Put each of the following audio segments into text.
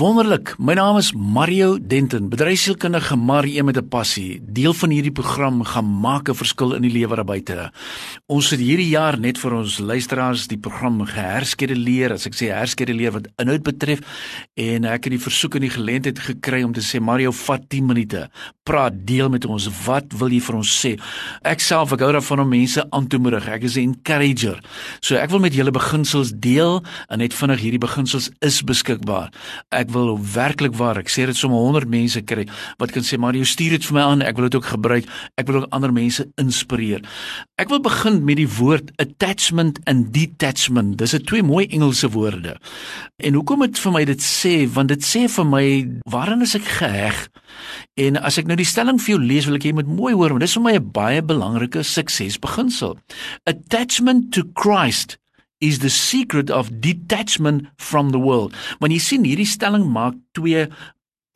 Wonderlik. My naam is Mario Denton, bedryfsielkundige Marie met 'n passie. Deel van hierdie program gaan maak 'n verskil in die lewe daar buite. Ons het hierdie jaar net vir ons luisteraars die program geherskeduleer, as ek sê herskeduleer wat inhoud betref, en ek het die versoek en die geleentheid gekry om te sê Mario, vat 10 minute. Praat, deel met ons. Wat wil jy vir ons sê? Ek self, ek hou daarvan om mense aan te moedig. Ek is 'n encourager. So ek wil met julle beginsels deel en net vinnig hierdie beginsels is beskikbaar ek wil werklik waar. Ek sê dit sommer 100 mense kry wat kan sê maar jy stuur dit vir my aan. Ek wil dit ook gebruik. Ek wil ook ander mense inspireer. Ek wil begin met die woord attachment and detachment. Dis 'n twee mooi Engelse woorde. En hoekom dit vir my dit sê? Want dit sê vir my waaraan is ek geheg? En as ek nou die stelling vir jou lees wil ek jy moet mooi hoor want dis vir my 'n baie belangrike suksesbeginsel. Attachment to Christ is the secret of detachment from the world. Want jy sien hierdie stelling maak twee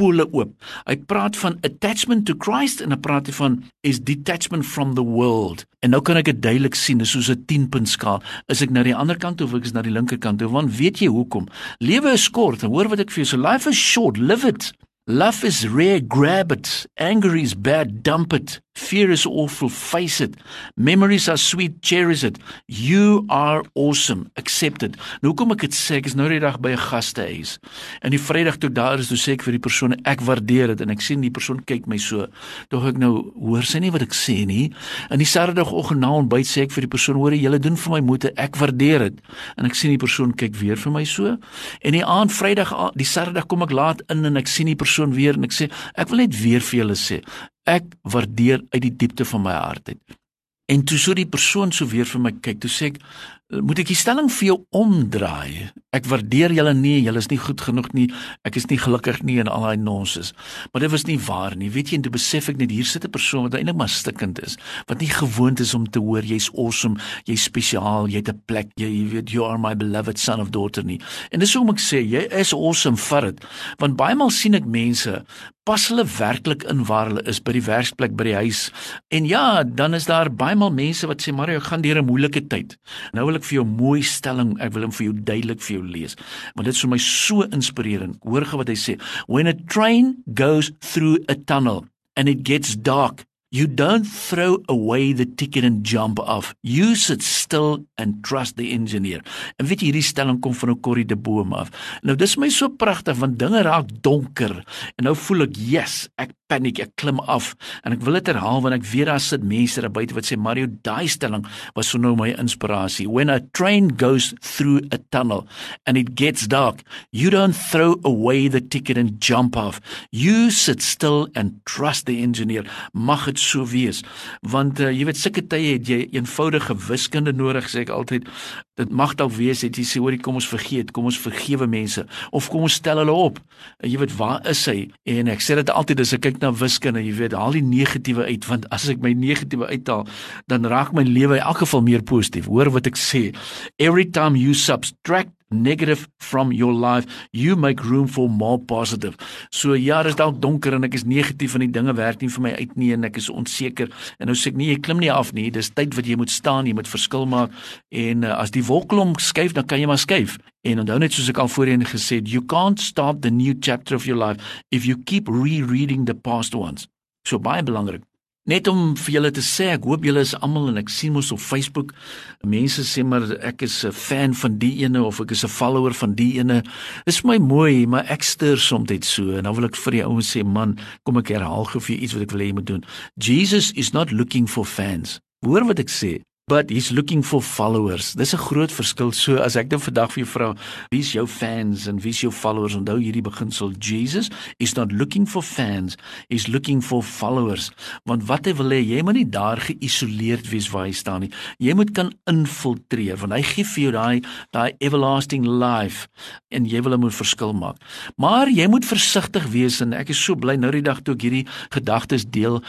pole oop. Hy praat van attachment to Christ en hy praat van is detachment from the world. En nou kan ek dit duidelik sien, dis soos 'n 10 punt skaal. Is ek na die ander kant of ek is na die linkerkant? Want weet jy hoekom? Lewe is kort. Hoor wat ek vir jou sê, so life is short, live it. Love is rare, grab it. Anger is bad, dump it. Fear is awful, face it. Memories are sweet, cherish it. You are awesome, accept it. Nou kom ek dit sê, ek is nou die dag by 'n gastehuis. En die Vrydag toe daar is, toe sê ek vir die persoon ek waardeer dit en ek sien die persoon kyk my so. Tog ek nou hoor sy nie wat ek sê nie. En die Saterdagoggend na ontbyt sê ek vir die persoon hoor jy doen vir my moeite, ek waardeer dit. En ek sien die persoon kyk weer vir my so. En die aand Vrydag die Saterdag kom ek laat in en ek sien die persoon weer en ek sê ek wil net weer vir julle sê ek waardeer uit die diepte van my hart uit. En toe so die persoon so weer vir my kyk, toe sê ek, moet ek die stelling vir jou omdraai. Ek waardeer julle nie, julle is nie goed genoeg nie. Ek is nie gelukkig nie en al daai nonsens. Maar dit was nie waar nie. Weet jy, en toe besef ek net hier sit 'n persoon wat eintlik maar stikkend is, wat nie gewoond is om te hoor jy's awesome, jy's spesiaal, jy het 'n plek, jy, jy weet you are my beloved son of daughter nie. En dis hoekom ek sê jy is awesome vir dit. Want baie maal sien ek mense pas hulle werklik in waar hulle is by die werksplek by die huis. En ja, dan is daar baie maal mense wat sê Mario, ek gaan deur 'n moeilike tyd. Nou wil vir jou mooi stelling, ek wil hom vir jou duidelik vir jou lees. Want dit is vir my so inspirerend. Hoor gou wat hy sê. When a train goes through a tunnel and it gets dark, You don't throw away the ticket and jump off. You sit still and trust the engineer. En weet jy hierdie stelling kom van 'n Corrie de Boom af. Nou dis my so pragtig want dinge raak donker en nou voel ek, "Yes, ek paniek, ek klim af." En ek wil dit herhaal want ek weet daar sit mense daar buite wat sê, "Mario, daai stelling was so nou my inspirasie. When a train goes through a tunnel and it gets dark, you don't throw away the ticket and jump off. You sit still and trust the engineer." Mag het so wees want uh, jy weet sulke tye het jy eenvoudige wiskunde nodig sê ek altyd dit mag dalk wees het jy sê hoorie kom ons vergeet kom ons vergewe mense of kom ons stel hulle op. Jy weet waar is hy? En ek sê dit altyd as ek kyk na wiskunde jy weet haal die negatiewe uit want as ek my negatiewe uithaal dan raak my lewe in elk geval meer positief. Hoor wat ek sê. Every time you subtract negative from your life you make room for more positive. So ja dis dalk donker en ek is negatief en die dinge werk nie vir my uit nie en ek is onseker. En nou sê ek nee jy klim nie af nie. Dis tyd wat jy moet staan. Jy moet verskil maak. En uh, as die wolkklomp skuif dan kan jy maar skuif. En onthou net soos ek al voorheen gesê het you can't start the new chapter of your life if you keep rereading the past ones. So baie belangrik Net om vir julle te sê, ek hoop julle is almal en ek sien mos op Facebook mense sê maar ek is 'n fan van die ene of ek is 'n follower van die ene. Dis my mooi, maar ek stuur soms dit so en dan wil ek vir die ouens sê man, kom ek herhaal gou vir iets wat ek wil hê jy moet doen. Jesus is not looking for fans. Hoor wat ek sê. But he's looking for followers. Dis 'n groot verskil. So as ek dan vandag vir jou vra, wie's jou fans en wie's jou followers? Onthou hierdie beginsel. Jesus is not looking for fans, he's looking for followers. Want wat hy wil hê, jy moet nie daar geïsoleerd wees waar jy staan nie. Jy moet kan infiltreer want hy gee vir jou daai daai everlasting life en jy wil 'n verskil maak. Maar jy moet versigtig wees en ek is so bly nou die dag toe ek hierdie gedagtes deel,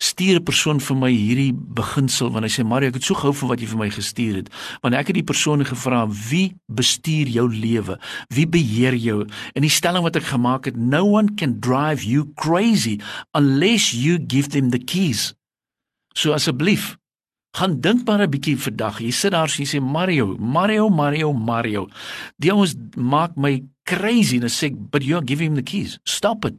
stuur 'n persoon vir my hierdie beginsel want hy sê Mario, ek het so gehou van wat jy vir my gestuur het. Want ek het die persoon gevra, "Wie bestuur jou lewe? Wie beheer jou?" En die stelling wat ek gemaak het, "No one can drive you crazy unless you give them the keys." So asseblief, gaan dink maar 'n bietjie vandag. Jy sit daar, jy sê Mario, Mario, Mario, Mario. Die ouens maak my crazy en sê, "But you're giving him the keys. Stop it."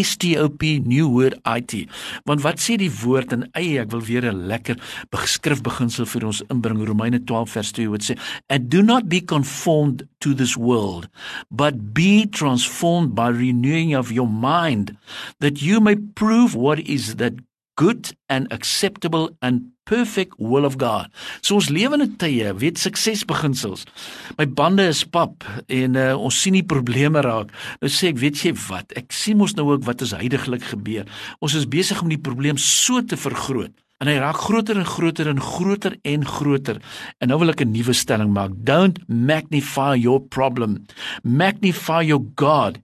STOP New Word IT. Want wat sê die woord en eie ek wil weer 'n lekker beskrif beginsel vir ons inbring Romeine 12 vers 2 wat sê and do not be conformed to this world but be transformed by renewing of your mind that you may prove what is that good and acceptable and perfect will of God. So ons lewende tye, weet suksesbeginsels. My bande is pap en uh, ons sien nie probleme raak. Nou sê ek, weet jy wat? Ek sien mos nou ook wat is heidaglik gebeur. Ons is besig om die probleem so te vergroot. En hy raak groter en groter en groter en groter. En nou wil ek 'n nuwe stelling maak. Don't magnify your problem. Magnify your God.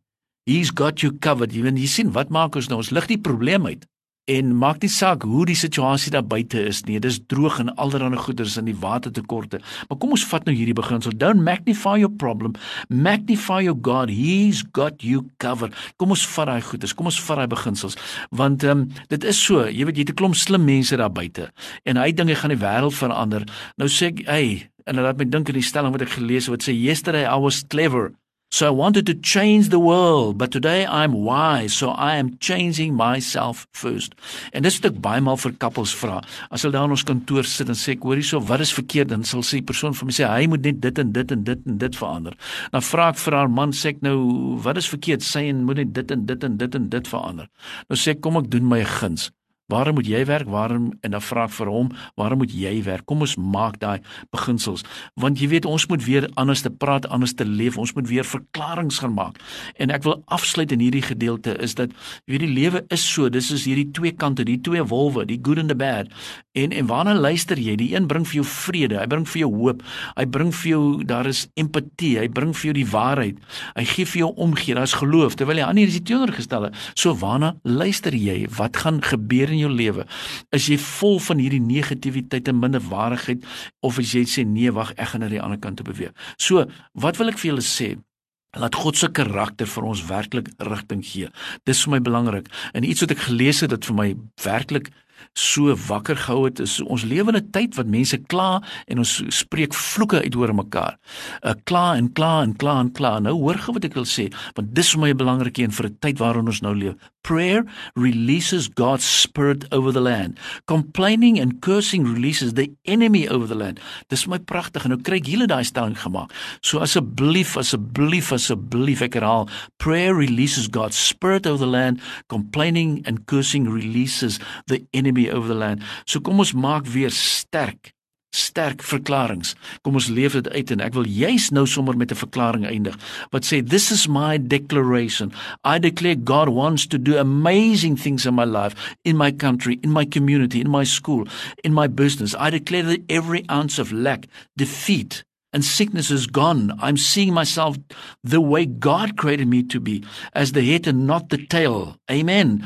He's got you covered. Jy weet jy sien wat maak ons nou? Ons lig die probleem uit en maak nie saak hoe die situasie daar buite is nie. Dis droog en allerlei goederes in die watertekorte. Maar kom ons vat nou hierdie beginsel. Don't magnify your problem, magnify your God. He's got you covered. Kom ons vat daai goederes. Kom ons vat daai beginsels. Want ehm um, dit is so, jy weet jy het 'n klomp slim mense daar buite en hy dink hy gaan die wêreld verander. Nou sê ek, hey, en laat my dink aan die stelling wat ek gelees het wat sê yesterday I was clever So I wanted to change the world, but today I'm wise, so I am changing myself first. En dis wat ek baie maal vir koppels vra. As hulle daar in ons kantoor sit en sê ek hoor hierso wat is verkeerd, dan sal die persoon vir my sê hy moet net dit en dit en dit en dit verander. Dan vra ek vir haar man sê ek nou wat is verkeerd? Sy en moet net dit en dit en dit en dit verander. Nou sê ek kom ek doen my guns. Waarom moet jy werk? Waarom en dan vra ek vir hom, waarom moet jy werk? Kom ons maak daai beginsels. Want jy weet ons moet weer anders te praat, anders te leef. Ons moet weer verklaringe gaan maak. En ek wil afsluit in hierdie gedeelte is dat jy weet die lewe is so, dis is hierdie twee kante, die twee wolwe, die good and the bad. En en waarna luister jy? Die een bring vir jou vrede, hy bring vir jou hoop. Hy bring vir jou daar is empatie, hy bring vir jou die waarheid. Hy gee vir jou omgee, daar's geloof. Terwyl die ander is die teenoorgestelde. So waarna luister jy? Wat gaan gebeur? in jou lewe? Is jy vol van hierdie negatiwiteit en minderwaardigheid of as jy sê nee, wag, ek gaan na die ander kant toe beweeg? So, wat wil ek vir julle sê? Laat God se karakter vir ons werklik rigting gee. Dis vir my belangrik. En iets wat ek gelees het dat vir my werklik so wakker gehou het is ons lewe in 'n tyd wat mense kla en ons spreek vloeke uit oor mekaar. uh, Kla en kla en kla en kla. Nou hoor gou wat ek wil sê, want dis vir my 'n belangrike een vir 'n tyd waarin ons nou leef. Prayer releases God's spirit over the land. Complaining and cursing releases the enemy over the land. Dis my pragtig en nou kry ek hele daai stelling gemaak. So asseblief, asseblief, asseblief ek herhaal, prayer releases God's spirit over the land. Complaining and cursing releases the enemy over the land. So kom ons maak weer sterk sterk verklaringe. Kom ons leef dit uit en ek wil juis nou sommer met 'n verklaring eindig wat sê this is my declaration. I declare God wants to do amazing things in my life, in my country, in my community, in my school, in my business. I declare that every ounce of lack, defeat, and sickness is gone. I'm seeing myself the way God created me to be, as the head and not the tail. Amen.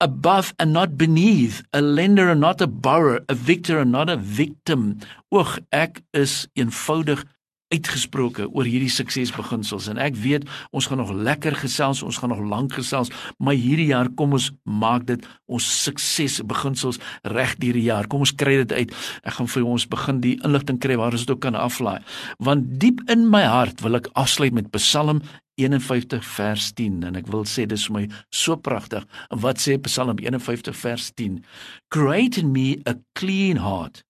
Above and not beneath, a lender and not a borrower, a victor and not a victim. Oeg, ek is eenvoudig uitgesproke oor hierdie suksesbeginsels en ek weet ons gaan nog lekker gesels, ons gaan nog lank gesels, maar hierdie jaar kom ons maak dit ons suksesbeginsels reg hierdie jaar. Kom ons kry dit uit. Ek gaan vir ons begin die inligting kry waar ons dit ook kan aflaai. Want diep in my hart wil ek afsluit met Psalm 51 vers 10 en ek wil sê dis vir my so pragtig. En wat sê Psalm 51 vers 10? Create in me a clean heart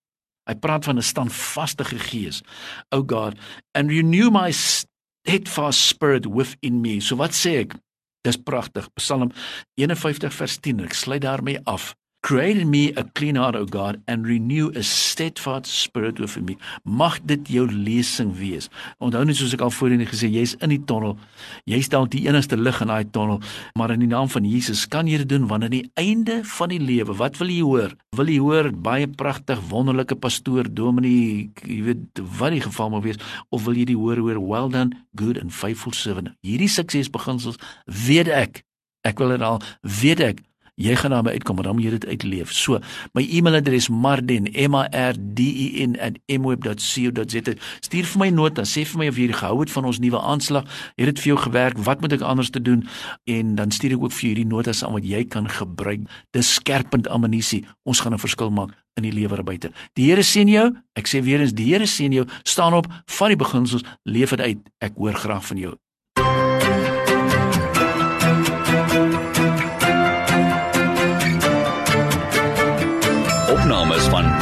Hy praat van 'n standvaste gees. O God, and renew my steadfast spirit within me. So wat sê ek? Dis pragtig. Psalm 51 vers 10. Ek sluit daarmee af. Create in me a clean heart, O God, and renew a steadfast spirit within me. Mag dit jou lesing wees. Onthou net soos ek al voorheen gesê, jy's in die tonnel. Jy's dalk die enigste lig in daai tonnel, maar in die naam van Jesus kan jy dit doen wanneer aan die einde van die lewe, wat wil jy hoor? Wil jy hoor baie pragtig, wonderlike pastoor, dominee, jy weet wat die geval mag wees, of wil jy die hoor hoor well done, good and faithful servant? Hierdie suksesbeginsels weet ek. Ek wil dit al weet ek jy gaan daarmee uitkom maar dan moet jy dit uitleef. So, my e-mailadres marden m a r d e n @mweb.co.za. Stuur vir my nota, sê vir my of jy gehou het van ons nuwe aanslag. Het dit vir jou gewerk? Wat moet ek anders te doen? En dan stuur ek ook vir hierdie notas aan wat jy kan gebruik. Dis skerpend ammunisie. Ons gaan 'n verskil maak in die lewer buite. Die Here sien jou. Ek sê weer eens die Here sien jou. Staan op, vat die beginsels, leef dit uit. Ek hoor graag van jou.